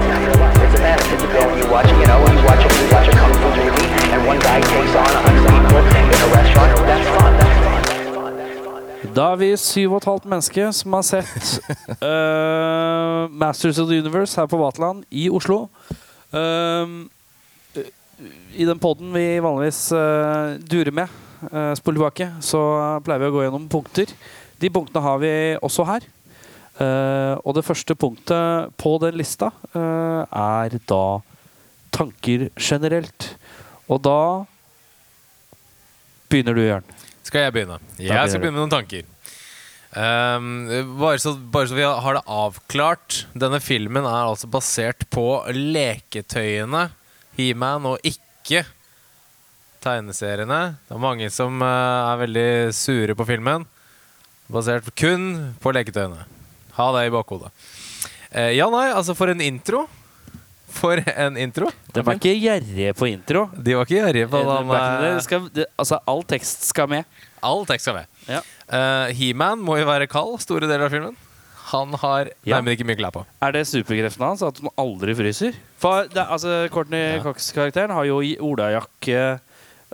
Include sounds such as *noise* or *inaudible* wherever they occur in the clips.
life. It's a fantasy. You go and you watch, you know, you watch you watch a kung fu movie, and one guy takes on a hundred people in a restaurant. That's fun. That's fun. That's fun. That's fun. Da er vi syv og et halvt menneske som har sett uh, *laughs* Masters of the Universe her på Vaterland i Oslo. Um, I den poden vi vanligvis uh, durer med, uh, spol tilbake, så pleier vi å gå gjennom punkter. De punktene har vi også her. Eh, og det første punktet på den lista uh, er da tanker generelt. Og da begynner du, Jørn. Skal jeg begynne? Jeg skal begynne med noen tanker. Um, bare, så, bare så vi har det avklart. Denne filmen er altså basert på leketøyene He-Man, og ikke tegneseriene. Det er mange som uh, er veldig sure på filmen. Basert kun på leketøyene. Ha det i bakhodet. Eh, ja, nei, altså for en intro. For en intro. De var ikke gjerrige på intro. De var ikke gjerrige på den. Eh, det skal, det, altså, all tekst skal med. All tekst skal med. Ja. Uh, He-Man må jo være kald store deler av filmen. Han har Ja. nærmest ikke mye klær på. Er det superkreften hans at han aldri fryser? For det, altså, Courtney Ja. Cox-karakteren har jo olajakke.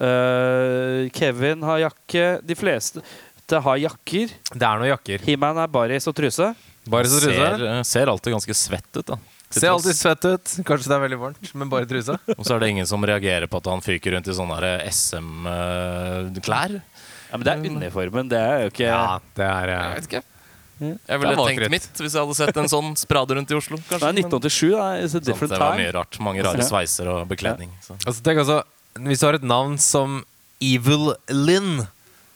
Uh, Kevin har jakke. De fleste har jakker. Det er noen jakker. He-Man er baris og truse. Bare så truse. Ser, eh, ser alltid ganske svett ut, da. Ser alltid svett ut. Kanskje det er veldig varmt, men bare truse. *laughs* Og så er det ingen som reagerer på at han fyker rundt i sånne SM-klær. Ja, men det er uniformen. Det er jo ikke Ja, det er eh, Jeg vet ikke. Jeg ville tenkt mitt hvis jeg hadde sett en sånn sprade rundt i Oslo. Det er 1987. Da. It's a Men, sant, det var mye rart. Mange rare sveiser og bekledning. Så. Altså, tenk altså, Hvis du har et navn som Evil Lynn,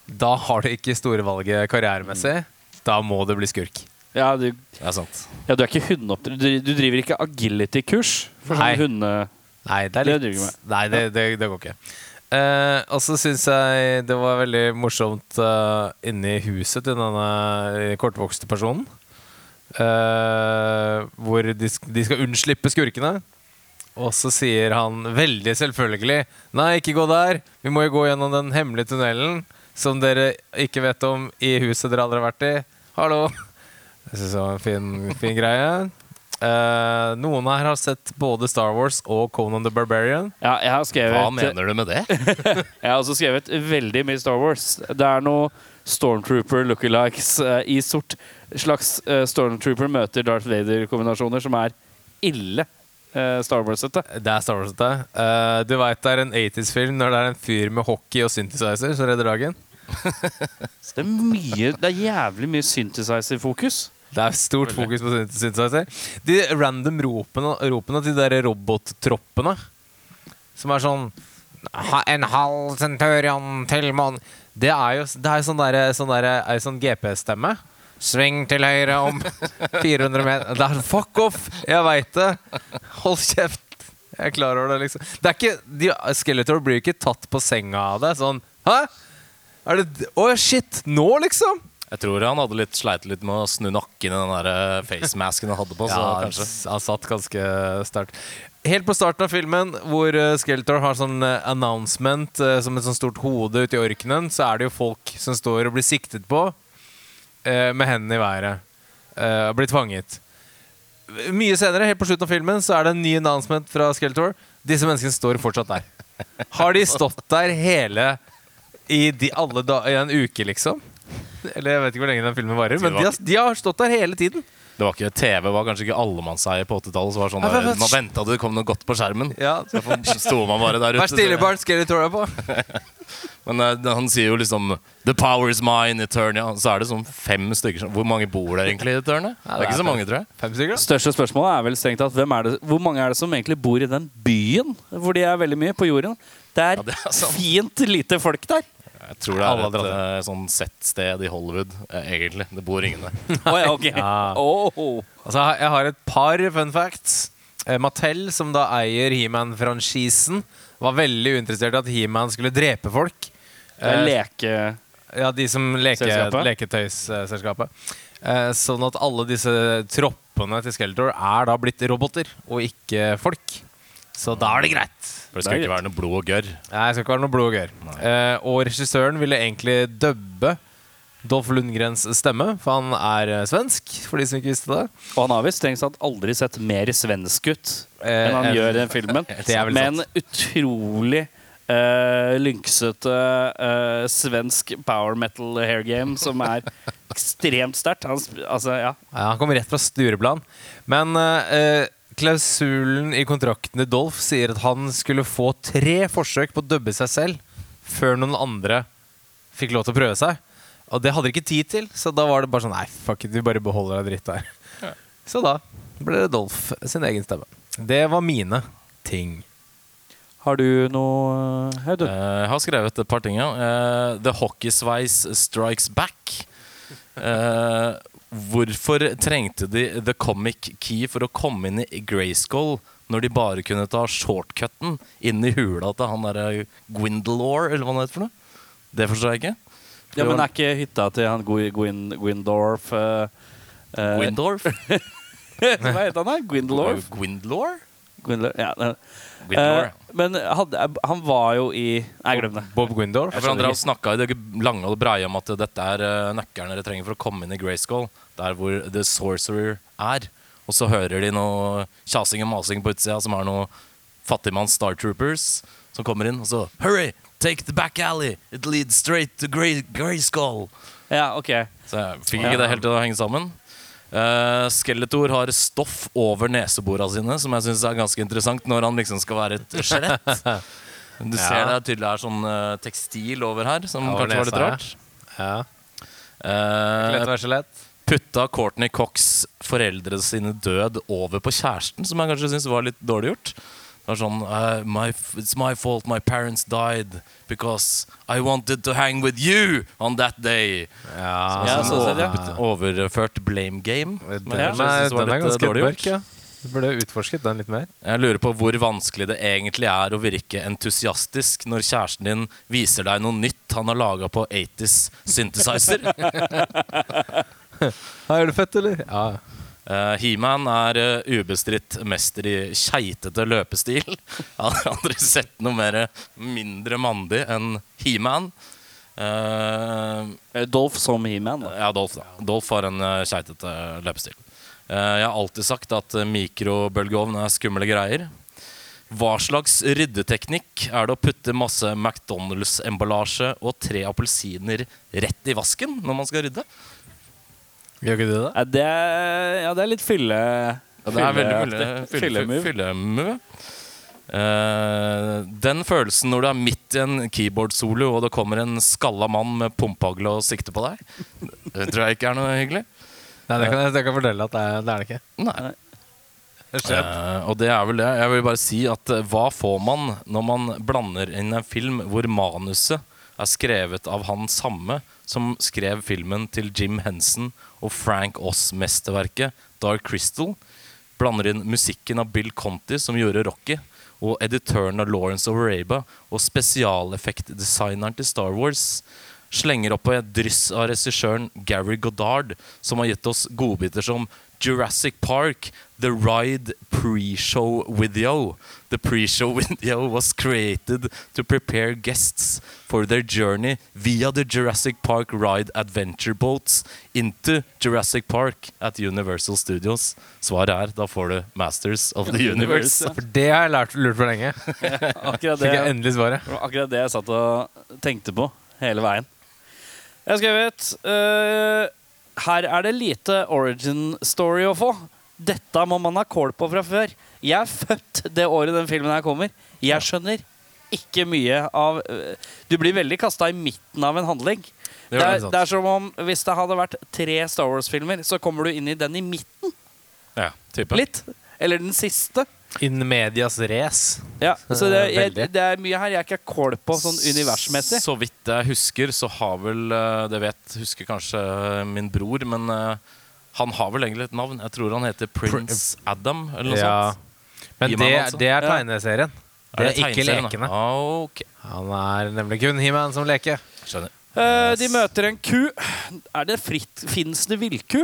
da har du ikke store valget karrieremessig. Da må det bli skurk. Ja, du, Det er sant. ja, du er ikke hundeoppdretter. Du, du driver ikke agility-kurs for hunde... Nei, det er litt det. Nei, det, det, det går ikke. Uh, og så syns jeg det var veldig morsomt uh, inni huset til denne kortvokste personen. Uh, hvor de, de skal unnslippe skurkene. Og så sier han veldig selvfølgelig Nei, ikke gå der. Vi må jo gå gjennom den hemmelige tunnelen som dere ikke vet om i huset dere aldri har vært i. Hallo. Jeg syns det var en fin, fin greie. Uh, noen her har sett både Star Wars og Conan the Barbarian. Ja, jeg har skrevet Hva mener du med det? *laughs* Jeg har også skrevet veldig mye Star Wars. Det er noe Stormtrooper lookalikes uh, i sort. Slags uh, Stormtrooper møter Darth Vader-kombinasjoner som er ille Star Wars-ete. Det er Star Wars. dette. Eh, du veit det er en 80s-film når det er en fyr med hockey og synthesizer som redder dagen? Det er mye Det er jævlig mye synthesizer-fokus. Det er stort fokus på synth- synthesizer. De random ropene, ropene til de der robottroppene som er sånn En halv centurion til mann Det er jo det er sånn derre sånn der, er sånn GPS-stemme. Sving til høyre om *laughs* 400 meter Det er Fuck off! Jeg veit det! Hold kjeft! Jeg er klar over det, liksom. Det er ikke, de, Skeletor blir ikke tatt på senga av det. Sånn Hæ? Er det Å, shit! Nå, liksom? Jeg tror han hadde litt sleit litt med å snu nakken i den der eh, facemasken han hadde på. Så *laughs* Ja, kanskje han satt ganske sterkt. Helt på starten av filmen, hvor Skeltor Skeletor har sånn eh, announcement eh, som et sånt stort hode ute i orkenen, så er det jo folk som står og blir siktet på eh, med hendene i været. eh, blir tvanget. Mye senere, helt på slutten av filmen, så er det en ny announcement fra Skeletor. Disse menneskene står fortsatt der. Har de stått der hele i, de, da, i en uke, liksom? Eller jeg vet ikke hvor lenge den filmen varer, men de har, de har stått der hele tiden. Det var ikke TV, var kanskje ikke allemannseie på 80-tallet. Så var det sånn Ja, Man venta det kom noe godt på skjermen. Ja, Så sto man bare der ute. Vær stille, barn. Er på. *laughs* Men uh, han sier jo liksom 'The power is mine, Eternia'. Så er det sånn fem stykker som Hvor mange bor der egentlig i Eternia? Det er ikke så mange, tror jeg. Fem stykker? Største spørsmålet er vel strengt tatt hvem er det, hvor mange er det som egentlig bor i den byen hvor de er veldig mye, på jorden? Det er, Ja, det er fint lite folk der. Jeg tror det er et sånn sånn settsted i Hollywood, eh, egentlig. Det bor ingen der. *laughs* oh, ja, ok. Ja. Åh. Altså, jeg har et par fun facts. Eh, Mattel, som da eier He-Man-franchisen, var veldig uinteressert i at He-Man skulle drepe folk. Eh, leke... Ja, de som leke, Selskapet? leketøysselskapet. Eh, sånn at alle disse troppene til Skeletor er da blitt roboter, og ikke folk. Så da er det greit. For det Det skal er ikke være noe blod og gørr. Nei, det skal ikke være noe blod og gørr. Eh, og regissøren ville egentlig dubbe Dolph Lundgrens stemme, for han er eh, svensk, for de som ikke visste det. Og han har visst strengt tatt aldri sett mer svensk ut Eh, enn han en- gjør i den filmen. *laughs* Det er vel Med en utrolig uh, lynksete eh, svensk power metal hair game som er ekstremt sterkt. Han Altså, ja. Ja, han kommer rett fra Stureplan. Men eh, klausulen i kontrakten til Dolph sier at han skulle få tre forsøk på å dubbe seg selv før noen andre fikk lov til å prøve seg. Og det hadde de ikke tid til, så da var det bare sånn Nei, fuck it, vi bare beholder det dritt der. Så da ble det Dolph sin egen stemme. Det var mine ting. Har du noe Hei, du. Eh, Jeg har skrevet et par ting, ja. Eh, The Hockeysveis Strikes Back. Eh, hvorfor trengte de The Comic Key for å komme inn i Grayskull når de bare kunne ta shortcutten inn i hula til han derre Gwindalore, eller hva han heter for noe? Det forstår jeg ikke. Ja, men er ikke hytta til han Gwi- Gwyn, Gwindorf uh, Gwindorf? *laughs* Hva heter han da? Gwindorf? Gwyndelor? Gwyndelor, ja. Eh, men hadde, han var jo i Nei, glem det. Bob Gwindorf. Ja, for han drev og snakka i det lange og breie om at dette er uh, nøkkelen dere trenger for å komme inn i Grayskull. Der hvor The Sorcerer er. Og så hører de noe kjasing og masing på utsida, som er noe fattigmanns Star Troopers som kommer inn, og så Hurry! Take the back alley! It leads straight to Grey, Grayskull! Ja, ok. Så jeg fikk ikke det helt til å henge sammen. Uh, Skeletor har stoff over neseborene sine, som jeg syns er ganske interessant når han liksom skal være et skjelett. Du ser Ja. det er tydelig er sånn uh, tekstil over her, som Over kanskje var litt rart. ja. Ja. Eh, Lett å være skjelett. Putta Courtney Cox foreldre sine død over på kjæresten, som jeg kanskje syns var litt dårlig gjort. Det var sånn uh, my, It's my fault my parents died because I wanted to hang with you on that day. Ja, Ja, sånn sånn ja. overført blame game. Den, Men jeg er, var den er eh, ganske dårlig mørk, ja. Du burde utforsket den litt mer. Jeg lurer på hvor vanskelig det egentlig er å virke entusiastisk når kjæresten din viser deg noe nytt han har laga på 80s synthesizer. *laughs* Ja, Gjør det fett, eller? Ja. Uh, He-Man er uh, ubestridt mester i keitete løpestil. *laughs* Jeg har aldri sett noe mer mindre mandig enn He-Man. Eh, Eh, Dolph som He-Man. ja, Dolph, da. Dolph har en uh, keitete løpestil. Uh, jeg har alltid sagt at eh, mikrobølgeovn er skumle greier. Hva slags ryddeteknikk er det å putte masse McDonald's-emballasje og tre appelsiner rett i vasken når man skal rydde? Gjør ikke du det? Ja, det, er, ja, det er litt fylle... Ja, det er veldig fylle, fylleaktig. fylle, Fyllemove. fyllemove. Eh, den følelsen når du er midt i en keyboard-solo og det kommer en skalla mann med pumpehagle og sikter på deg, det tror jeg ikke er noe hyggelig. Nei, det kan jeg, det kan jeg fortelle at det er det, er det ikke. Nei. Det er Eh, og det er vel det. Jeg vil bare si at eh, hva får man når man blander inn en film hvor manuset er skrevet av han samme som skrev filmen til Jim Henson og Frank Oss-mesterverket Dark Crystal? Blander inn musikken av Bill Conti, som gjorde Rocky, og editøren av Lawrence of Araba og spesialeffektdesigneren til Star Wars. Slenger opp på et dryss av regissøren Gary Goddard, som har gitt oss godbiter som Jurassic Park, The Ride Pre-Show Video. The pre-show *laughs* video was created to prepare guests for their journey via the Jurassic Park Ride Adventure Boats into Jurassic Park at Universal Studios. Svaret er da får du Masters of the *laughs* Universe. For det har jeg lært, lurt for lenge. *laughs* Akkurat Fikk jeg det, endelig svaret. akkurat det jeg satt og tenkte på hele veien. Jeg har skrevet eh, Her er det lite origin story å få. Dette må man ha kål på fra før. Jeg er født det året den filmen her kommer. Jeg skjønner ikke mye av eh, Du blir veldig kasta i midten av en handling. Det Det er, det er som om hvis det hadde vært tre Star Wars-filmer, så kommer du inn i den i midten Ja, type. litt. Eller den siste. In medias race. Ja, så det, jeg, det er mye her jeg ikke har kål på sånn universmessig. Så vidt jeg husker, så har vel eh, Det vet husker kanskje min bror, men eh, han har vel egentlig et navn. Jeg tror han heter Prince Adam, eller noe Ja. sånt. Men det, altså. det er Ja. tegneserien. Det er ikke tegneserien, da? lekene. Ah, okay. Han er nemlig kun He-Man som leker. skjønner. Eh, de møter en ku. Er det fritt Fins det villku?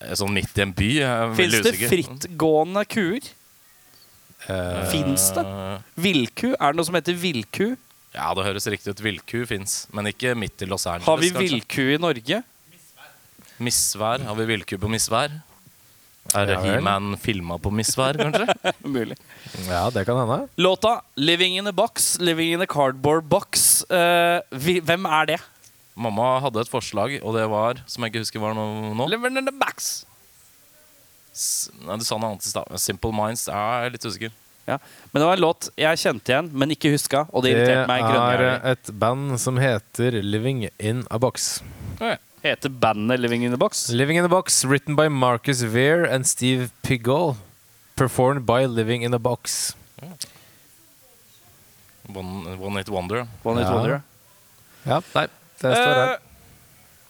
Eh, Sånn midt i en by. Er Fins det frittgående kuer? Uh, Fins det? Eh, Villku? Er det noe som heter villku? Ja, det høres riktig ut. Villku fins, men ikke midt i Los Angeles. Har vi villku i Norge? Misvær? Har vi villku på misvær? Er Ja. He-Man filma på misvær, kanskje? *laughs* Mulig. Ja, det kan hende. Låta 'Living in a Box', 'Living in a Cardboard Box'. Uh, vi, hvem er det? Mamma hadde et forslag, og det var, som jeg ikke husker var noe nå Living in the box. S- Nei, Du sa noe annet i stad. Simple Minds. Ja, jeg er litt usikker. Ja. Men det var en låt jeg kjente igjen, men ikke huska. Og det irriterte meg Det er et band som heter Living In A Box. Heter bandet 'Living in a Box'? Living In A Box, written by Marcus Weir and Steve Pigault. Performed by Living In A Box. One, One Hit Wonder. One Hit Ja. Wonder. Ja, nei, det står her. Eh,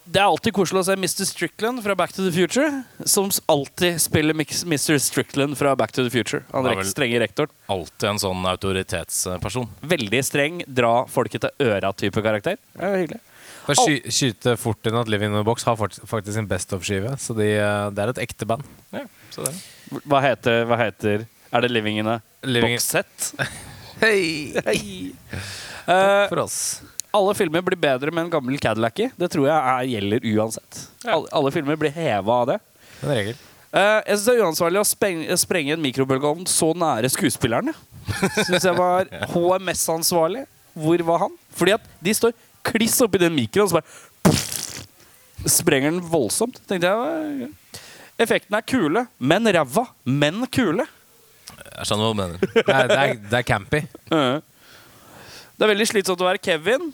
det er alltid koselig å se Mr. Strickland fra Back to the Future, som alltid spiller Mr. Strickland fra Back to the Future. Han er rek- vel. strenge rektoren. Alltid en sånn autoritetsperson. Veldig streng, dra folket til øra-type karakter. Det er hyggelig. Bare sky, skyte fort inn at Living In A Box har faktisk sin Best of-skive, så de, eh, det er et ekte band. Ja, så det. Hva heter, hva heter Er det Living in a Living Box Set? *laughs* Hei! Hey. Takk For oss. Alle filmer blir bedre med en gammel Cadillac i. Det tror jeg er, gjelder uansett. Alle, alle filmer blir heva av det. En regel. Uh, jeg synes det er uansvarlig å sprenge, sprenge en mikrobølgeovn så nære skuespillerne. Syns jeg var HMS-ansvarlig. Hvor var han? Fordi at de står kliss oppi den mikroen, og så bare pff, sprenger den voldsomt. Tenkte jeg Effekten Effektene er kule, men ræva. Men kule. Jeg skjønner hva du mener. Det er, det er, det er campy. *laughs* Uh. Det er veldig slitsomt å være Kevin.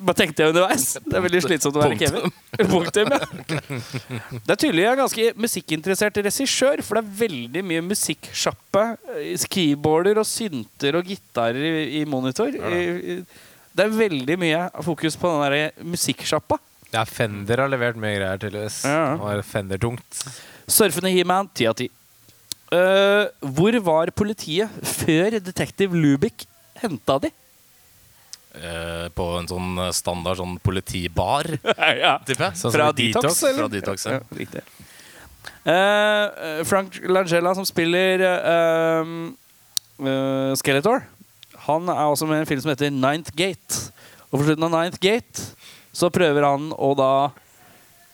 Bare tenkte jeg underveis. Det er veldig slitsomt å være Kevin. Punktum, ja. Det er tydelig jeg er ganske musikkinteressert regissør, for det er veldig mye musikksjappe. eh, Keyboarder og synter og gitarer i, i monitor. Det er veldig mye fokus på den der musikksjappa. Ja, Fender har levert mye greier, tydeligvis. Ja. Var Fender-tungt. Surfende He-Man, ti av ti. Eh, hvor var politiet før detektiv Lubick henta de? Eh, på en sånn eh, standard sånn politibar, *laughs* ja. tipper jeg. Sånn Fra Detox, eller? Fra Detox, ja. Ja, riktig. Eh, Frank Langella, som spiller eh, eh, Skeletor, han er også med i en film som heter Ninth Gate. Og på slutten av Ninth Gate så prøver han å da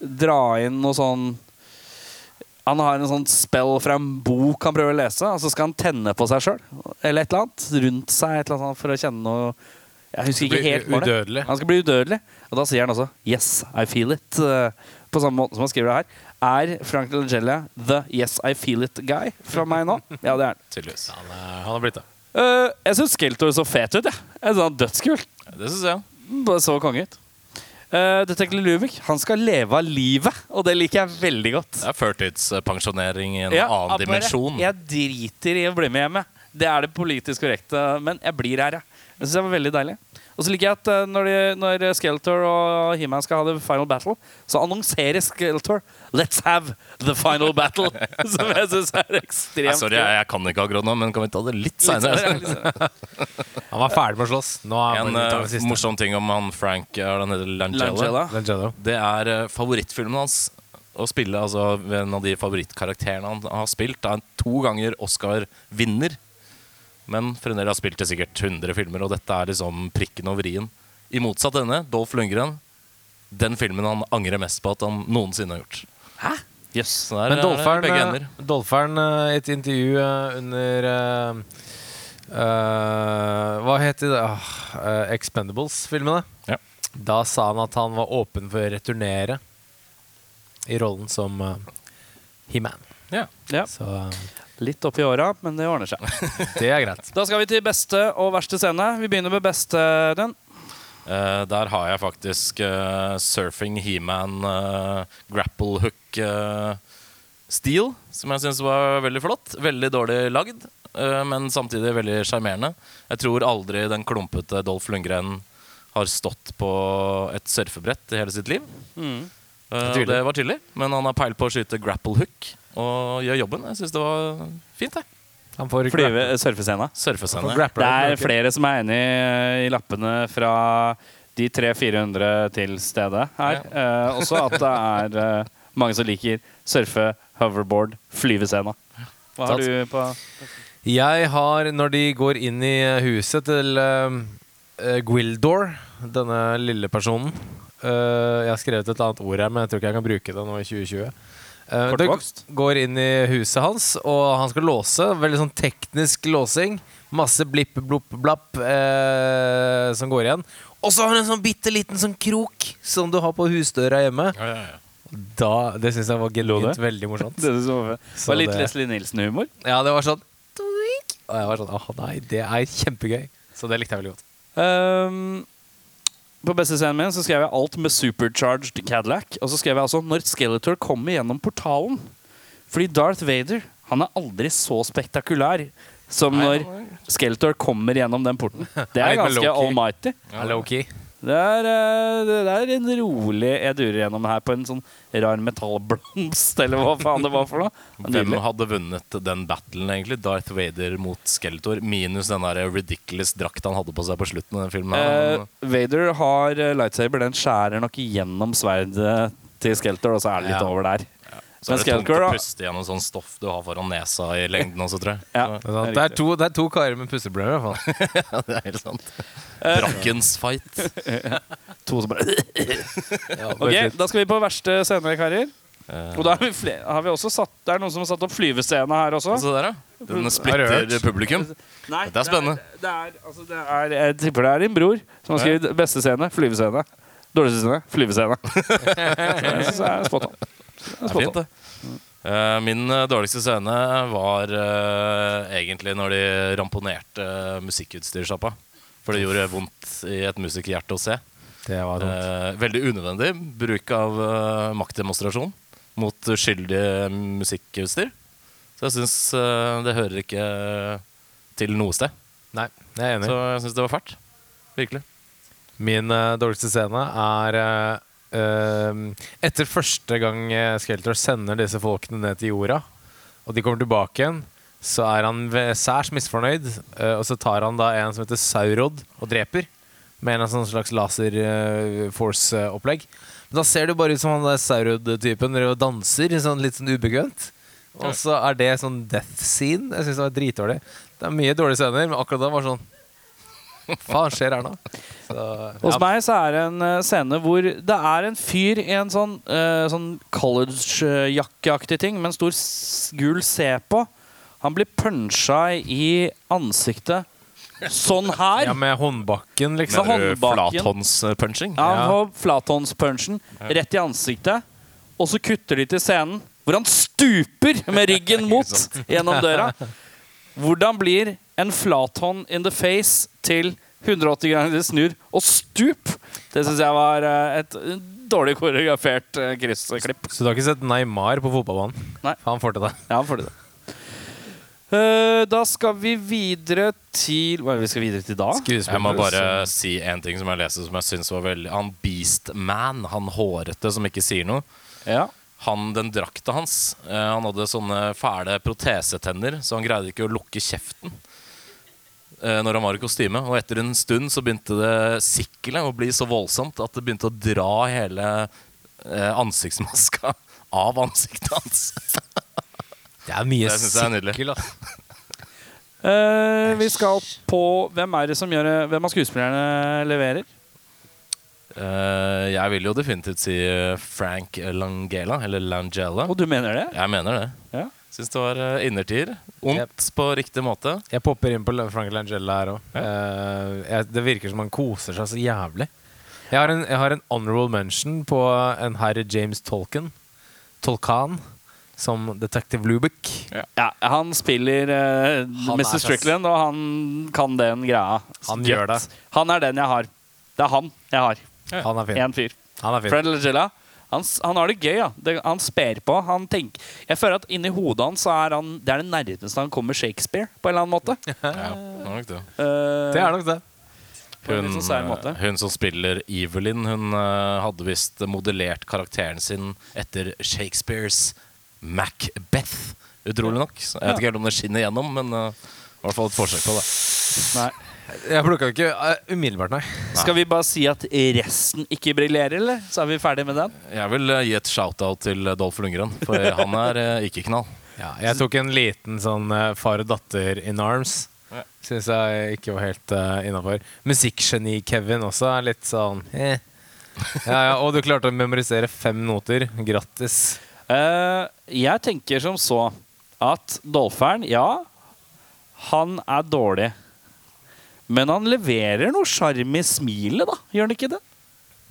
dra inn noe sånn Han har en sånn spell fra en bok han prøver å lese, og så skal han tenne på seg sjøl. Eller et eller annet. Rundt seg et eller annet for å kjenne noe Jeg husker ikke helt hva det. Han skal bli udødelig. Og da sier han også 'Yes, I feel it'. eh, på samme måte som han skriver det her. Er Frank Langella the 'Yes, I feel it' guy fra meg nå? Ja, det er han. Tydeligvis. Han, han har blitt det. Uh, jeg syns Skeltor så fet ut. Jeg. Jeg synes han er Dødskul. Det syns jeg. Bare så konge ut. Uh, Detektiv Luvik han skal leve av livet, og det liker jeg veldig godt. Det er førtidspensjonering i en Ja, annen bare, dimensjon. Jeg driter i å bli med hjemme. Det er det politisk korrekte, men jeg blir her, jeg. Jeg synes det var veldig deilig. Og så liker jeg at eh, når, de, når Skeletor og He-Man skal ha the final battle, så annonserer Skeletor 'Let's have the final battle'. *laughs* Som jeg syns er ekstremt ekstremt sorry, jeg, jeg kan ikke akkurat nå, men kan vi ta det litt seinere? *laughs* Han var ferdig med å slåss. Nå er En siste. morsom ting om han Frank er den heter Langella. Langella. Det er uh, favorittfilmen hans å spille. Altså En av de favorittkarakterene han har spilt. Er en to ganger Oscar-vinner. Men fremdeles har spilt til sikkert 100 filmer, og dette er liksom prikken over i-en. I motsatt ende, Dolph Lundgren. Den filmen han angrer mest på at han noensinne har gjort. Hæ? Yes. Så der Men er det begge eh, ender. Dolpheren eh, i et intervju eh, under uh, eh, Hva heter det? Uh, eh, Expendables-filmene. Ja. Da sa han at han var åpen for å returnere i rollen som uh, He-Man. Ja. Ja. Så Litt opp i åra, men det ordner seg. *laughs* det er greit. Da skal vi til beste og verste scene. Vi begynner med beste. Den. Uh, der har jeg faktisk uh, surfing He-Man uh, grapple hook stil, som jeg syns var veldig flott. Veldig dårlig lagd, men samtidig veldig sjarmerende. Jeg tror aldri den klumpete Dolph Lundgren har stått på et surfebrett i hele sitt liv. Mm. Eh, det var tydelig, men han har peil på å skyte grapple hook og gjør jobben. Jeg syns det var fint, jeg. Han får Flyve surfescena. Surfescene. grapple. Det er flere som er enig i lappene fra de 300-400 til stede her. Eh, også at det er eh, mange som liker surfe, hoverboard, flyvescena. Hva har du på Jeg har, når de går inn i huset til, eh, eh, Gwildor, denne lille personen. Eh, jeg har skrevet et annet ord her, men jeg tror ikke jeg kan bruke det nå i 2020. Eh, det går inn i huset hans, og han skal låse. Veldig sånn teknisk låsing. Masse blipp, blopp, blapp eh, som går igjen. Og så har han en sånn bitte liten sånn krok som du har på husdøra hjemme. Ja, ja, ja. Da, Det syns jeg var genuint veldig morsomt. *laughs* Det var var litt det- Leslie Nielsen-humor. Ja, det var sånn. Og jeg var sånn Åh, nei, det er kjempegøy. Så det likte jeg veldig godt. Ehm, på beste scenen min så skrev jeg alt med supercharged Cadillac. Og så skrev jeg altså når Skeletor kommer gjennom portalen. Fordi Darth Vader han er aldri så spektakulær som når Skeletor kommer gjennom den porten. Det Er ganske almighty. Ja. Det er, eh, det er en rolig Jeg durer gjennom her på en sånn rar metallblomst, eller hva faen det var for noe. Hvem hadde vunnet den battlen, egentlig? Darth Vader mot Skeletor, minus den der ridiculous drakta han hadde på seg på slutten av den filmen. Eh. Vader har eh, lightsaber. Den skjærer nok gjennom sverdet til Skeletor, og så er det litt Ja. over der. Så er men det tungt å da- puste gjennom sånn stoff du har foran nesa i lengden også, tror jeg. Ja. Det er, sant. det, er to, det er to karer med pusteproblemer, i hvert fall. *laughs* Ja, det er helt sant. Brakkens Drakkens fight. *laughs* To som bare *laughs* Ok, Da skal vi på verste scene, karer. Eh, Og da har vi, flere, har vi også satt Det er noen som har satt opp flyvescene her også. Se der, ja. Den Har splitter publikum. Nei, Dette er spennende. Det er, altså, det er, jeg tipper det er din bror som har skrevet beste scene, flyvescene. Dårligste scene, flyvescene. Så jeg synes det er spot on. Det er fint, det. Eh, min eh, dårligste scene var eh, egentlig når de ramponerte uh, musikkutstyrssjappa. For det gjorde vondt i et musikerhjerte å se. Det var. Eh, veldig unødvendig bruk av maktdemonstrasjon mot uskyldig musikkutstyr. Så jeg syns det hører ikke til noe sted. Nei, jeg er enig. Så jeg syns det var fælt. Virkelig. Min dårligste scene er Etter første gang Skelter sender disse folkene ned til jorda, og de kommer tilbake igjen, så er han særs misfornøyd. eh, og så tar han da en som heter Saurod, og dreper. Med en slags laser eh. Men da ser det bare ut som han der Saurod-typen og danser sånn litt sånn ubekvemt. Og så er det sånn death scene. Jeg syns det var dritdårlig. Det er mye dårlige scener, men akkurat da var det sånn *laughs* faen skjer her nå? Så, Hos meg så er det en eh, scene hvor det er en fyr i en sånn, uh, sånn college-jakkeaktig ting med en stor gul C på. Han blir punsja i ansiktet sånn her. Ja, med håndbakken, liksom. Med flathåndspunching? Ja, Ja. Flathåndspunchen rett i ansiktet, og så kutter de til scenen hvor han stuper med *laughs* ryggen mot gjennom døra. Hvordan blir en flathånd in the face til 180 grader snur og stup? Det syns jeg var eh, et dårlig koreografert eh, kryssklipp. Så du har ikke sett Neymar på fotballbanen? Nei. Han får til det. Ja, han får til det. Eh, da skal vi videre til Hva er det vi skal videre til da? Jeg må bare si en ting som jeg leste som jeg syns var veldig Han Beastman, han hårete som ikke sier noe. Ja. Han, Den drakta hans Han hadde sånne fæle protesetenner, så han greide ikke å lukke kjeften når han var i kostyme. Og etter en stund så begynte det sikkelet å bli så voldsomt at det begynte å dra hele eh, ansiktsmaska *laughs* av ansiktet hans. Det er mye Det er sikkel, ass. Uh, *laughs* vi skal på Hvem er det som gjør? Hvem av skuespillerne leverer? Uh, jeg vil jo definitivt si eh, Frank Langella, eller Langella. Og du mener det? Jeg mener det. Ja. Syns det var uh, innertier. Ondt på riktig måte. Jeg popper inn på Frank Langella her òg. det virker som han koser seg så jævlig. Jeg har en, jeg har en honorable mention på en herr James Tolkien. Tolkan. Som Detective Lubick. Ja, han spiller uh, Han Mr. Strickland, og han kan den greia. Han gjør det. Han er den jeg har. Det er han jeg har. Han er fin. En fyr. Han er fin. Fred Legella. Han, han har det gøy. Ja. Det, han sper på. Han tenker, jeg føler at inni hodet hans så er han Det er det nærmeste han kommer Shakespeare, på en eller annen måte. *laughs* Ja, det var nok det. Uh, Det er nok det. Hun, sånn måte. eh, hun som spiller Evelyn, hun uh, hadde visst modellert karakteren sin etter Shakespeares Macbeth. Utrolig nok. Jeg vet ikke helt om det skinner gjennom, men uh, i hvert fall et forsøk på det. Nei. Jeg plukka ikke uh, umiddelbart, nei. Skal vi bare si at resten ikke briljerer, eller? Så er vi ferdig med den? Jeg vil eh, gi et shout-out til Dolph Lundgren, for han er eh, ikke knall. Ja, jeg tok en liten sånn eh, far og datter in arms. Ja. Syns jeg ikke var helt uh, innafor. Musikkgeni-Kevin også er litt sånn eh. ja, ja, Og du klarte å memorisere fem noter. Grattis. Eh, jeg tenker som så at Dolferen, ja, han er dårlig. Men han leverer noe sjarm i smilet, da. Gjør han ikke det?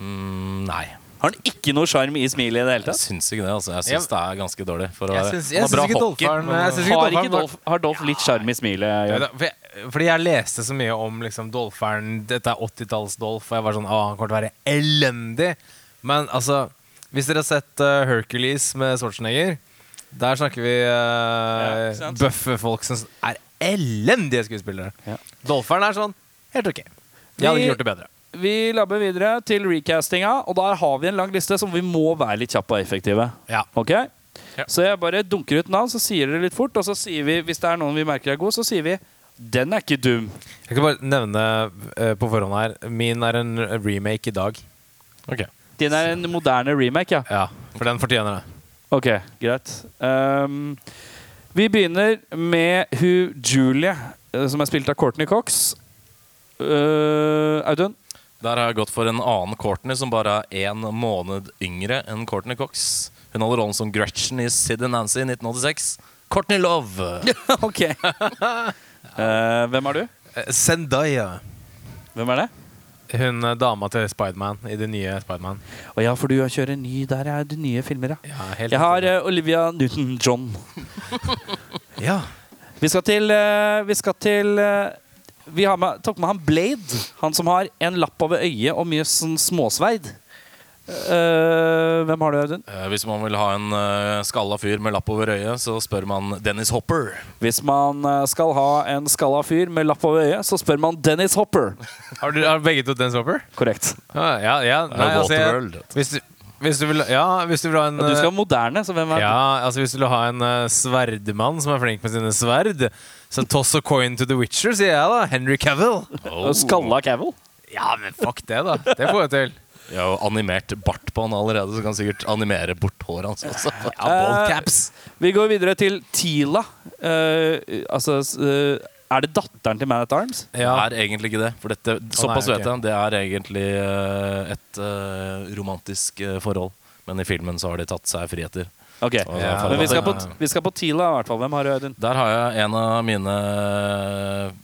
Mm, nei. Har han ikke noe sjarm i smilet i det hele tatt? Jeg syns ikke det. altså Jeg syns det er ganske dårlig. For å Jeg syns- jeg syns ikke hockey, Dolpheren- men- jeg ikke Har, Dolph, har Dolph litt sjarm i smilet? Ja, for jeg, fordi jeg leste så mye om liksom, Dolfaren. Dette er 80-talls-Dolph, og jeg var sånn Å, han kommer til å være elendig. Men altså Hvis dere har sett uh, Hercules med Schwarzenegger, der snakker vi Ja, uh, ja, bøffe folk som er elendige skuespillere. Ja. Dolferen er sånn helt ok. Jeg hadde ikke gjort det bedre. Vi labber videre til recastinga, og der har vi en lang liste som vi må være litt kjappe og effektive. Ja. Ok? Så jeg bare dunker ut navn, så sier dere litt fort, og så sier vi, hvis det er noen vi merker er god, så sier vi den er ikke dum. Jeg kan bare nevne uh, på forhånd her Min er en remake i dag. Ok. Den er en moderne remake, ja. Ja, For den fortjener det. Ok, greit. Um, vi begynner med hun Julie, eh, som er spilt av Courtney Cox. Uh, Audun? Der har jeg gått for en annen Courtney som bare er én måned yngre enn Courtney Cox. Hun holder rollen som Gretchen i Sid and Nancy i 1986. Courtney Love. *laughs* ok. uh, *laughs* hvem er du? Zendaya. Hvem er det? Hun eh, dama til Spiderman i det nye Spiderman. Å ja, for du har kjører ny Der er det nye filmer, ja. Ja, helt Jeg har eh, Olivia Newton-John. *laughs* ja. Vi skal til uh, Vi skal til uh, Vi har med, tok med han Blade. Han som har en lapp over øyet og mye sånn småsverd. Eh, hvem har du, Audun? Uh, Hvis man vil ha en uh, skalla fyr med lapp over øyet, så spør man Dennis Hopper. Hvis man skal ha en skalla fyr med lapp over øyet, så spør man Dennis Hopper. *laughs* Har, du, har begge to Dennis Hopper? Korrekt. Ja, ja. ja. Nei, altså, jeg, hvis, du, hvis, du vil, ja, hvis du vil ha en du skal ha moderne, så hvem er ja, altså Hvis du vil ha en sverdmann som er flink med sine sverd, så toss a coin to the Witcher, sier jeg da. Henry Cavill. Oh. Skalla Cavill? Ja, men fuck det, da. Det får jeg til. Jeg har jo animert bart på han allerede, så kan han sikkert animere bort håret hans også. *laughs* Ja, bald caps. Vi går videre til Tila. Eh, altså eh, Er det datteren til Man at Arms? Ja. Det er egentlig ikke det. For dette, såpass vet jeg. Det er egentlig eh, et eh, romantisk eh, forhold. Men i filmen så har de tatt seg friheter. Ok, Ja, Men vi skal, på, vi skal på Tila, i hvert fall. Hvem har du, Audun? Der har jeg en av mine eh,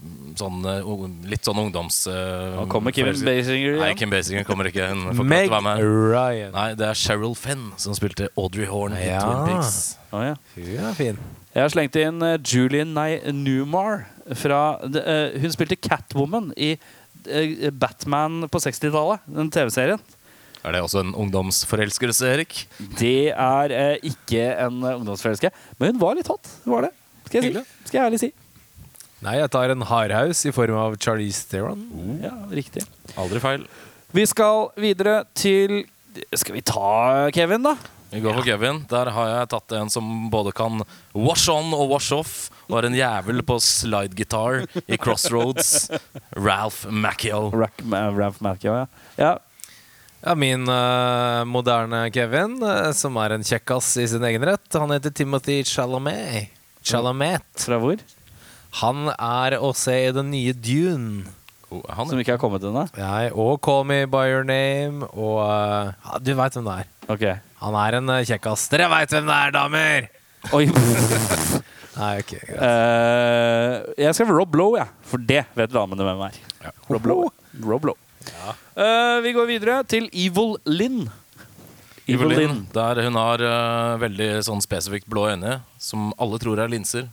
sånn, eh, litt sånn ungdoms... eh, Nå kommer Kim Basinger Basinger Nei. Kim Basinger kommer ikke. Hun får ikke være med. Ryan. Nei, det er Cheryl Fenn som spilte Audrey Horn i Ja. Twin Pics. Oh, ja. Hun er fin. Jeg har slengt inn Julian Nei Newmar. Fra, eh, hun spilte Catwoman i uh, Batman på 60-tallet. Den TV-serien. Er det også en ungdomsforelskelse, Erik? Det er eh, ikke en uh, ungdomsforelske, men hun var litt hot. Hun var det. Skal jeg, si. Skal jeg ærlig si. Nei, jeg tar en hardhaus i form av Charlize Theron. Ja, riktig. Aldri feil. Vi skal videre til Skal vi ta Kevin, da? Vi går for Kevin. Der har jeg tatt en som både kan wash on og wash off. Og har en jævel på slidegitar i Crossroads. Ralph Macchio. Uh, Ralph Macchio, ja. ja. Ja, min uh, moderne Kevin, uh, som er en kjekkas i sin egen rett, han heter Timothy Chalamet. Chalamet. Fra hvor? Han er å se i den nye Dune. Oh, han, Som ikke har kommet ennå? Jeg, og Call Me By Your Name, og uh, ja, Du veit hvem det er. Ok. Han er en kjekkas. Dere veit hvem det er, damer! Oi. *laughs* Nei, ok, greit. Jeg skrev Rob Lowe, jeg. For det vet damene hvem er. Rob Lowe. Rob Lowe. Eh, vi går videre til Evil Lynn. Evil Lynn. Der hun har eh, veldig sånn spesifikt blå øyne, som alle tror er linser.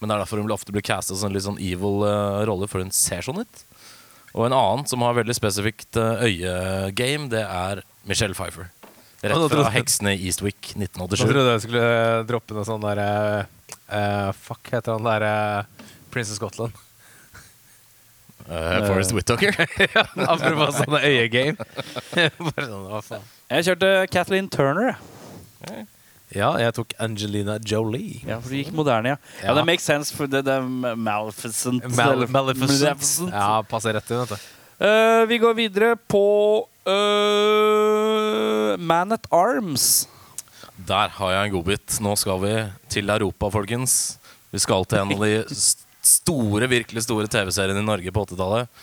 Men det er derfor hun ofte blir castet som en litt sånn evil eh, rolle, for hun ser sånn ut. Og en annen som har veldig spesifikt uh, øyegame, det er Michelle Pfeiffer. Rett fra trodde- 'Heksene i Eastwick' Nå 1987. trodde jeg skulle eh, droppe noe sånn derre eh, Fuck, heter han derre Prince of Scotland. Uh, Forrest Whitaker. *laughs* ja, apropos sånne øyegame. *laughs* Bare sånn, hva faen. Jeg kjørte Kathleen Turner. jeg. Ja, jeg tok Angelina Jolie. Ja, for du gikk moderne, ja. Ja, Ja. Det makes sense, for det, det er Maleficent. Mal eller- Maleficent. Maleficent. Ja, passer rett inn, vet du. Eh, vi går videre på eh, Man at Arms. Der har jeg en godbit. Nå skal vi til Europa, folkens. Vi skal til en av de *laughs* s- store, virkelig store TV-serien i Norge på 80-tallet.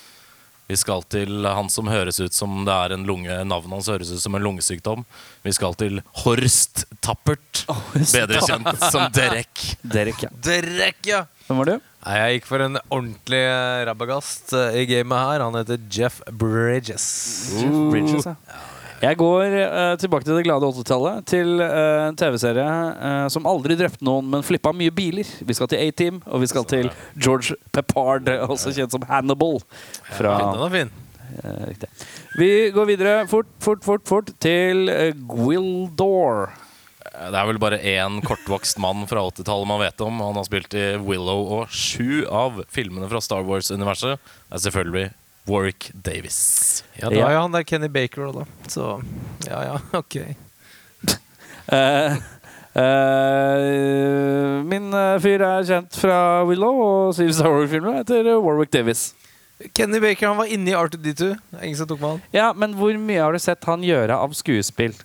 Vi skal til han som høres ut som det er en lunge Navnet hans høres ut som en lungesykdom. Vi skal til Horst Tappert. Bedre kjent som Derek. *laughs* Derek, ja. Derek, ja! Hvem var du? Jeg gikk for en ordentlig eh, rabagast eh, i gamet her. Han heter Jeff Bridges. Jeff Bridges, ja. Jeg går uh, tilbake til det glade 80-tallet. Til uh, en TV-serie uh, som aldri drepte noen, men flippa mye biler. Vi skal til A-Team, og vi skal til George Peppard, også kjent som Hannibal. Fra. Vi går videre fort, fort, fort, fort til Gwildor. Det er vel bare én kortvokst mann fra 80-tallet man vet om. Han har spilt i Willow, og sju av filmene fra Star Wars-universet Det er selvfølgelig Warwick Davis. Ja, det var jo han der Kenny Baker òg, da. Så ja, ja, *laughs* ok. *laughs* Eh, eh, min eh, fyr er kjent fra Willow og syv Star Wars-filmer. Heter Warwick Davis. Kenny Baker han var inne i R2D2. Er Ingen som tok med han. Ja, Men hvor mye har du sett han gjøre av skuespill?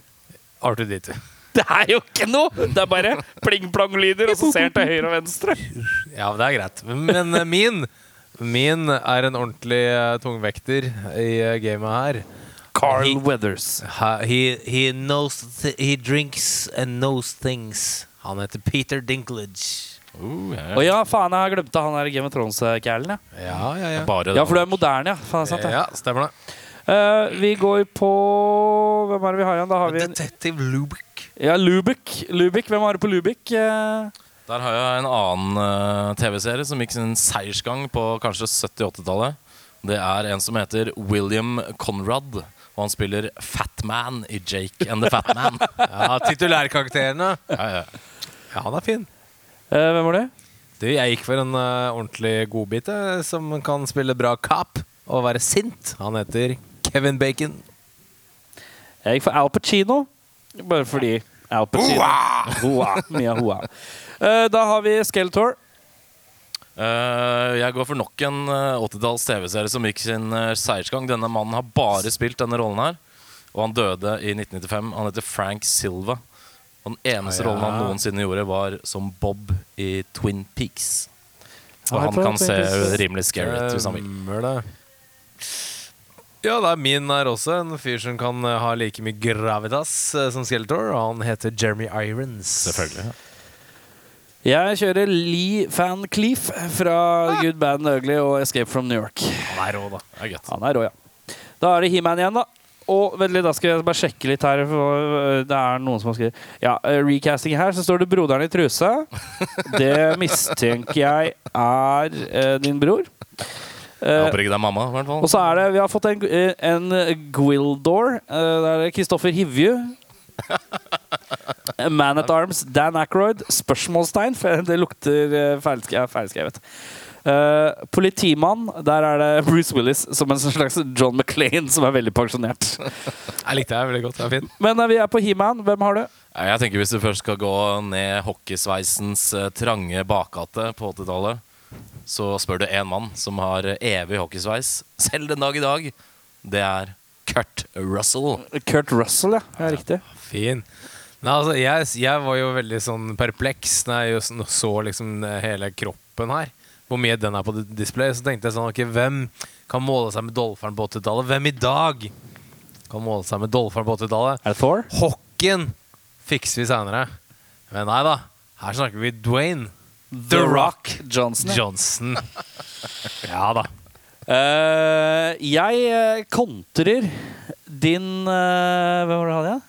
R2D2. *laughs* Det er jo ikke noe! Det er bare pling-plong-lyder, og så ser han til høyre og venstre. Ja, det er greit. Men min Min er en ordentlig eh, tungvekter i eh, gamet her. Carl He- Weathers. He, he knows th He drinks and knows things. Han heter Peter Dinklage. Uh, ja, Å ja, faen, jeg har glemt han der Game of Thrones-kælen. Ja. Ja, ja, ja. Bare ja, for du er moderne, ja. Faen, sant, ja. Ja, stemmer det. Uh, vi går på Hvem er det vi har igjen? Da har vi en, Detective Lubick. ja, Lubick. Lubik. Hvem har du på Lubick? Eh, Der har jeg en annen uh, TV-serie som gikk sin seiersgang på kanskje 70-80-tallet. Det er en som heter William Conrad. Og han spiller Fatman i Jake and the Fat Man. *laughs* Ja, Titulærkarakterene. Ja, ja. Ja, han er fin. eh, hvem var det? Du, jeg gikk for en uh, ordentlig godbit eh, som kan spille bra cop og være sint. Han heter Kevin Bacon. Jeg gikk for Al Pacino. Bare fordi Al Pacino. Hoa! Mye hoa. Eh, da har vi Skeletor. Uh, jeg går for nok en eh, 80-talls TV-serie som gikk sin eh, seiersgang. Denne mannen har bare spilt denne rollen her. Og han døde i 1995. Han heter Frank Silva. Og den eneste Ah, ja. rollen han noensinne gjorde, var som Bob i Twin Peaks. Og Ja, han kan se rimelig scary ut hvis han vil. Ja, det er min her også. En fyr som kan eh, ha like mye gravitas eh, som Skeletor. Og han heter Jeremy Irons. Selvfølgelig. Jeg kjører Lee Van Cleef fra Good Bad Ugly og Escape from New York. Han er rå, da. Det er gøtt. Han er rå, ja. Da er det He-Man igjen, da. Og vent litt, da skal jeg bare sjekke litt her. For øh, det er noen som har skrevet Ja, øh, recasting her, så står det 'Broderen i truse'. *laughs* Det mistenker jeg er eh, din bror. Jeg håper ikke det er mamma, i hvert fall. og så er det Vi har fått en, en Gwildor. Det er Kristoffer Hivju. *laughs* Man at Arms, Dan Ackroyd. Spørsmålstegn, det lukter eh, feilskrevet. Uh, politimann, der er det *laughs* Bruce Willis som en slags John McClain som er veldig pensjonert. *laughs* Jeg likte det veldig godt. Det er fint. Men uh, vi er på He-Man. Hvem har du? Jeg tenker Hvis du først skal gå ned hockeysveisens uh, trange bakgate på 80-tallet, så spør du én mann som har evig hockeysveis, selv den dag i dag. Det er Kurt Russell. Kurt Russell, ja. ja riktig. Fin. Nei, altså, jeg, jeg var jo veldig sånn perpleks når jeg så liksom eh, hele kroppen her. Hvor mye den er på display. Så tenkte jeg sånn Ok, hvem kan måle seg med Dolfaren på 80-tallet? Hvem i dag kan måle seg med Dolfaren på 80-tallet? Er det Thor? Hockeyen fikser vi seinere. Men nei da. Her snakker vi Dwayne The Rock Johnson. Johnson. *laughs* Ja da. Eh, jeg eh, kontrer din uh, Hvem var det hadde jeg?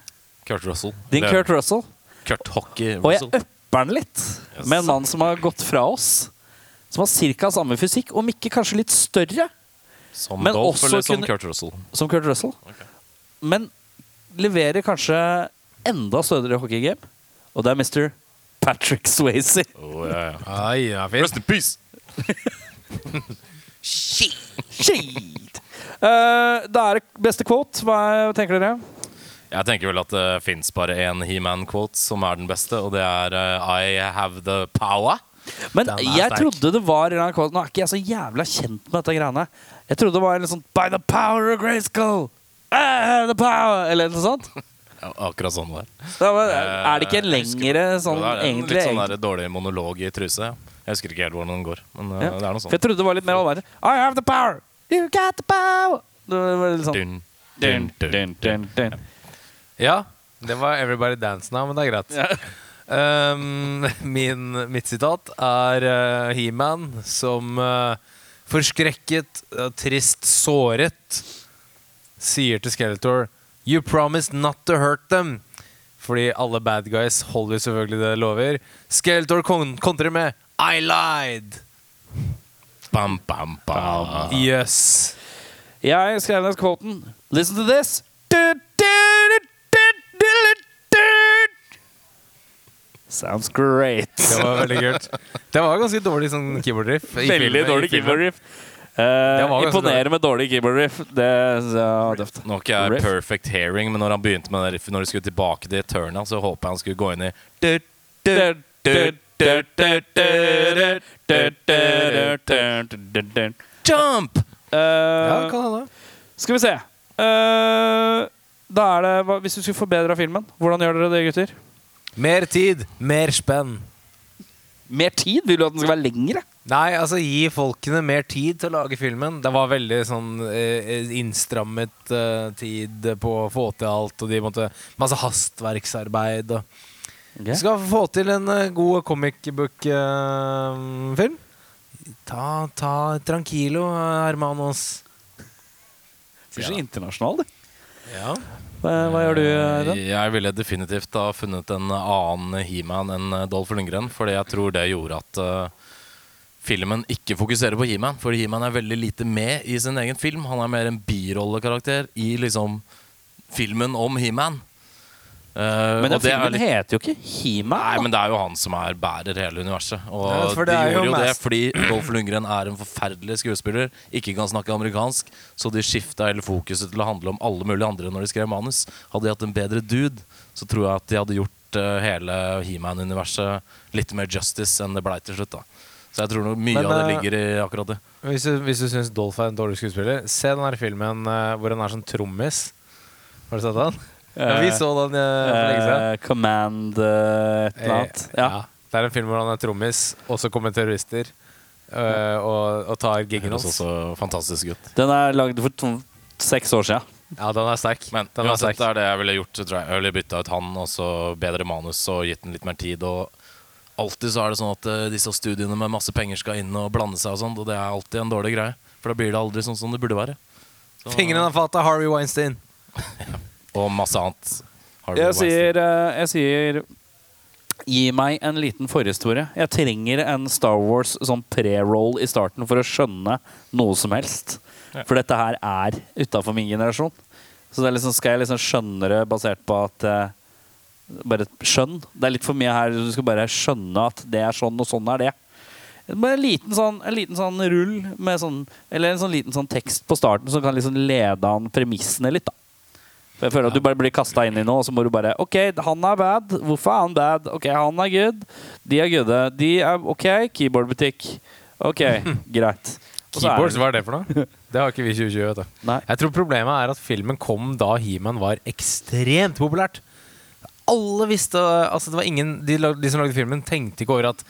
Kurt Russell. Din Kurt Russell. Kurt Hockey Russell. Og jeg upper den litt med en mann som har gått fra oss. Som har ca. samme fysikk, om ikke kanskje litt større Som men Dolph også eller som kunne- Kurt Russell? som Kurt Russell. Men leverer kanskje enda stødigere hockeygame. Og det er Mr. Patrick Swayze. Oh, ja, ja. Ai, ja. Rest in peace! *laughs* Shit! uh, da er det beste quote. Hva er, tenker dere? Jeg tenker vel at det fins bare én He-Man-quote som er den beste, og det er uh, I have the power. Men jeg sterk. trodde det var en quote Nå er ikke jeg så jævla kjent med dette greiene. Jeg trodde det var en sånn By the power of Grayskull! I have the power! Eller noe sånt. Akkurat sånn det er. Er det ikke en Eh, jeg husker lengre sånn det er en egentlig? Litt sånn der dårlig monolog i truse. Jeg husker ikke helt hvordan den går. Men uh, Ja. det er noe sånt. For jeg trodde det var litt mer allværet. I have the power! You got the power! Det var litt sånn Dun, dun, dun, dun, dun, dun. Ja, det var Everybody Dance Now, men det er greit. Um, *laughs* min, mitt sitat er uh, He-Man som uh, forskrekket, uh, trist, såret sier til Skeletor You promised not to hurt them. Fordi alle bad guys holder selvfølgelig det de lover. Skeletor kon kontrer med I lied. Bam, bam, bam. Yes. Jeg skrev ned kvoten. Listen to this. Du, du, du, du, du, du, du. Sounds great. *laughs* Det var veldig kult. Det var ganske dårlig sånn keyboard-riff. Veldig filmen- dårlig keyboard riff. Uh, ganske imponerende med dårlig keyboard riff. Det ja, døft. Nå har ikke jeg Riff. perfect hearing, men når han begynte med det riffet, når de skulle tilbake til turna, så håper jeg han skulle gå inn i Jump! Uh, ja, eh, kan da? Skal vi se. Uh, da er det, hvis du skulle forbedra filmen, hvordan gjør dere det, gutter? Mer tid, mer spenn. Mer tid? Vil du at den skal være lengre? Nei, altså gi folkene mer tid til å lage filmen. Det var veldig sånn eh, innstrammet eh, tid på å få til alt, og de måtte Masse hastverksarbeid og vi skal få til en eh, god comic book-film. ta, ta tranquilo, Hermanos. Blir så internasjonal, det. Ja. Hva, hva gjør du, Aiden? Jeg ville definitivt ha funnet en annen He-Man enn eh, Dolph Lundgren, fordi jeg tror det gjorde at uh, filmen ikke fokuserer på He-Man. For He-Man er veldig lite med i sin egen film. Han er mer en birollekarakter i liksom filmen om He-Man. Eh, Men den og det er filmen litt- heter jo ikke He-Man. Nei, men det er jo han som er bærer hele universet. Og Ja, de det er jo gjorde jo det fordi Dolph Lundgren er en forferdelig skuespiller, ikke kan snakke amerikansk, så de skifta hele fokuset til å handle om alle mulige andre når de skrev manus. Hadde de hatt en bedre dude, så tror jeg at de hadde gjort uh, hele He-Man-universet litt mer justice enn det blei til slutt. da Så jeg tror mye Men, av det eh, ligger i akkurat det. Hvis du, hvis du syns Dolph er en dårlig skuespiller, se den her filmen hvor han er sånn trommis. Har du sett den? Ja, vi så den eh, for lenge siden. Eh, Command eh, et eller annet. Ja. ja. Det er en film hvor han er trommis, og så kommer terrorister eh, og, og tar giggen høres hans. også fantastisk ut. Den er lagd for to, seks år siden. Ja, den er sterk. Men den er uansett, sterk. det er det jeg ville gjort. Tror jeg. jeg ville bytta ut han og så bedre manus og gitt den litt mer tid. Og alltid så er det sånn at eh, disse studiene med masse penger skal inn og blande seg og sånn, og det er alltid en dårlig greie. For da blir det aldri sånn som det burde være. Så- Fingrene av fatet, Harvey Weinstein. *laughs* Og masse annet. Jeg sier, eh, jeg sier Gi meg en liten forhistorie. Jeg trenger en Star Wars sånn pre-roll i starten for å skjønne noe som helst. Ja. For dette her er utafor min generasjon. Så det er liksom, skal jeg liksom skjønne det basert på at eh, Bare skjønn. Det er litt for mye her. Du skal bare skjønne at det er sånn, og sånn er det. Bare en liten sånn, en liten sånn rull med sånn Eller en sånn liten sånn tekst på starten som kan liksom lede an premissene litt. da for jeg føler at Du bare blir kasta inn i noe, og så må du bare OK, han er bad. Hvorfor er han bad? OK, han er good. De er goode. De er OK, keyboardbutikk. OK, *laughs* greit. Keyboards, hva er det for noe? Det har ikke vi i 2020. vet du. Nei. Jeg tror problemet er at filmen kom da He-Man var ekstremt populært. Alle visste altså det var ingen, de, lag- de som lagde filmen, tenkte ikke over at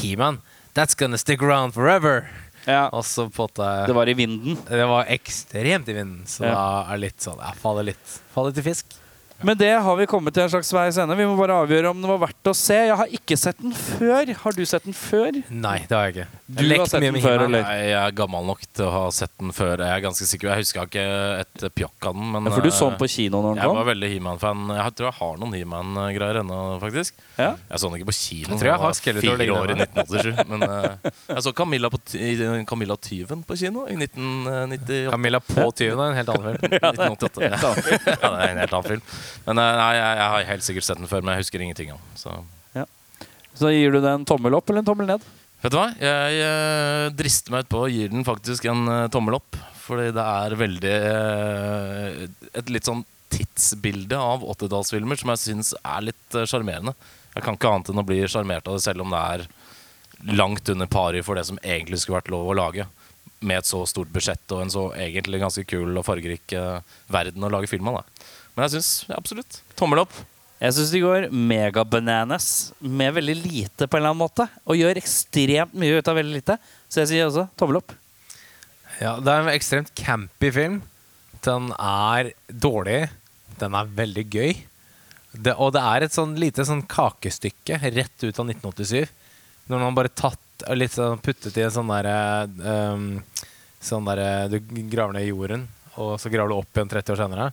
He-Man, that's gonna stick around forever. Ja, Og så på en måte det var i vinden. Det var ekstremt i vinden, så Ja. da er det litt sånn Ja, faller litt Faller litt i fisk. Med det har vi kommet til en slags veis ende. Vi må bare avgjøre om det var verdt å se. Jeg har ikke sett den før. Har du sett den før? Nei, det har jeg ikke. Du Jeg har sett den før, eller? Nei, jeg er gammel nok til å ha sett den før. Jeg er ganske sikker Jeg huska ikke et pjokk av den. Men Ja, for du så eh, den på kino når den Jeg var veldig He-Man-fan. Jeg tror jeg har noen He-Man-greier ennå, faktisk. Ja. Jeg så den ikke på kino. Jeg tror jeg har Skeletor fire år i 1987. Men eh, jeg så Camilla, på, Camilla Tyven på kino i 1998. Camilla på tyven er en helt annen film. 1988. *laughs* Ja, ja, det er en helt annen film. Men eh, nei, jeg, jeg har helt sikkert sett den før, men jeg husker ingenting om den. Så. Så gir du den en tommel opp eller en tommel ned? Vet du hva? Jeg jeg drister meg utpå og gir den faktisk en uh, tommel opp. Fordi det er veldig uh, Et litt sånn tidsbilde av 80-tallsfilmer som jeg syns er litt sjarmerende. Uh, jeg kan ikke annet enn å bli sjarmert av det, selv om det er langt under pari for det som egentlig skulle vært lov å lage. Med et så stort budsjett og en så egentlig ganske kul og fargerik eh, verden å lage film av. da. Men jeg syns ja, absolutt. Tommel opp. Jeg syns de går megabananas med veldig lite på en eller annen måte. Og gjør ekstremt mye ut av veldig lite. Så jeg sier også tommel opp. Ja, det er en ekstremt campy film. Den er dårlig. Den er veldig gøy. Det, og det er et sånn lite sånn kakestykke rett ut av 1987. Når man bare tatt og litt sånn puttet i en sånn derre um, Sånn derre Du graver ned i jorden, og så graver du opp igjen 30 år senere.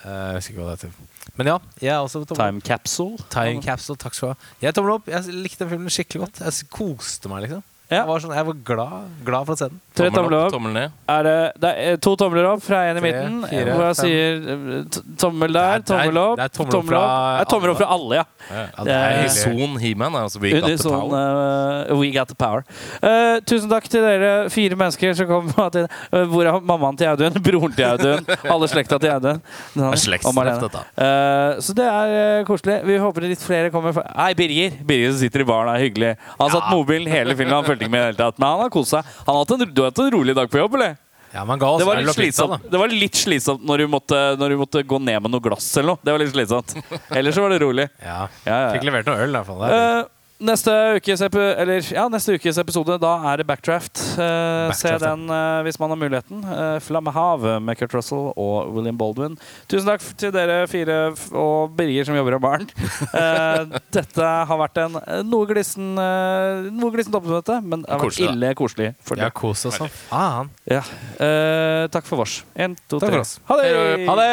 Eh, jeg husker ikke hva det heter. Men ja, jeg er også. Time capsule. Time Capsule, takk skal du ha. Jeg tommel opp. Jeg likte den filmen skikkelig godt. Jeg koste meg, liksom. Ja. Jeg var, sånn, jeg var glad, glad for å se den. Tre Tommel opp, opp. tommel ned. Er det, det er to tomler opp fra en i midten. fire, hvor jeg fem. sier eh, tommel der, Det er- det er- tommel opp. det er tommel opp fra Det er tommel opp fra alle, ja. Ja, Det det er i. Son He-Man er altså We Got The Power. eh, we got the power. Eh, tusen takk til dere fire mennesker som kom. til uh, Hvor er mammaen til Audun? *laughs* Broren til Audun? Alle slekta til Audun? Marlene. dette. Eh, så det er eh, koselig. Vi håper litt flere kommer. Nei, Birger Birger som sitter i baren, er hyggelig. Han satt mobilen hele filmen, han fulgte ikke med i det hele tatt. Men han har kost seg. Han har hatt en, du har hatt en rolig dag på jobb, eller? Ja, men ga oss Det var litt slitsomt, det var litt slitsomt når, du måtte, når du måtte gå ned med noe glass eller noe. Det var litt slitsomt. *laughs* Ellers så var det rolig. Ja. Ja, ja, ja. Fikk levert noe øl, i hvert fall. Der. er Eh, neste, ukes epi eller, ja, neste ukes episode, da er det Backdraft. Eh, se Backdraft, se den eh, hvis man har muligheten. Uh, Flammehav med Kurt Russell og William Baldwin. Tusen takk til dere fire og Birger som jobber av baren. *laughs* Eh, dette har vært en eh, noe glissen uh, Noe glissent oppmøte, men det har vært Koselig, ille koselig. For har det. oss som faen. Ja. Eh, takk for vårs. Én, to, Takk tre. Ha det! Ha det!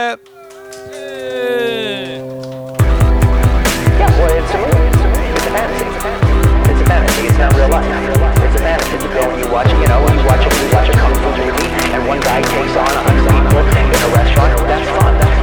Yeah, well, fantasy. It's not real life. It's a fantasy. It's a and you watch, you know, you watch it, you watch a kung fu movie, and one guy takes on a hundred people in a restaurant. That's fun. That's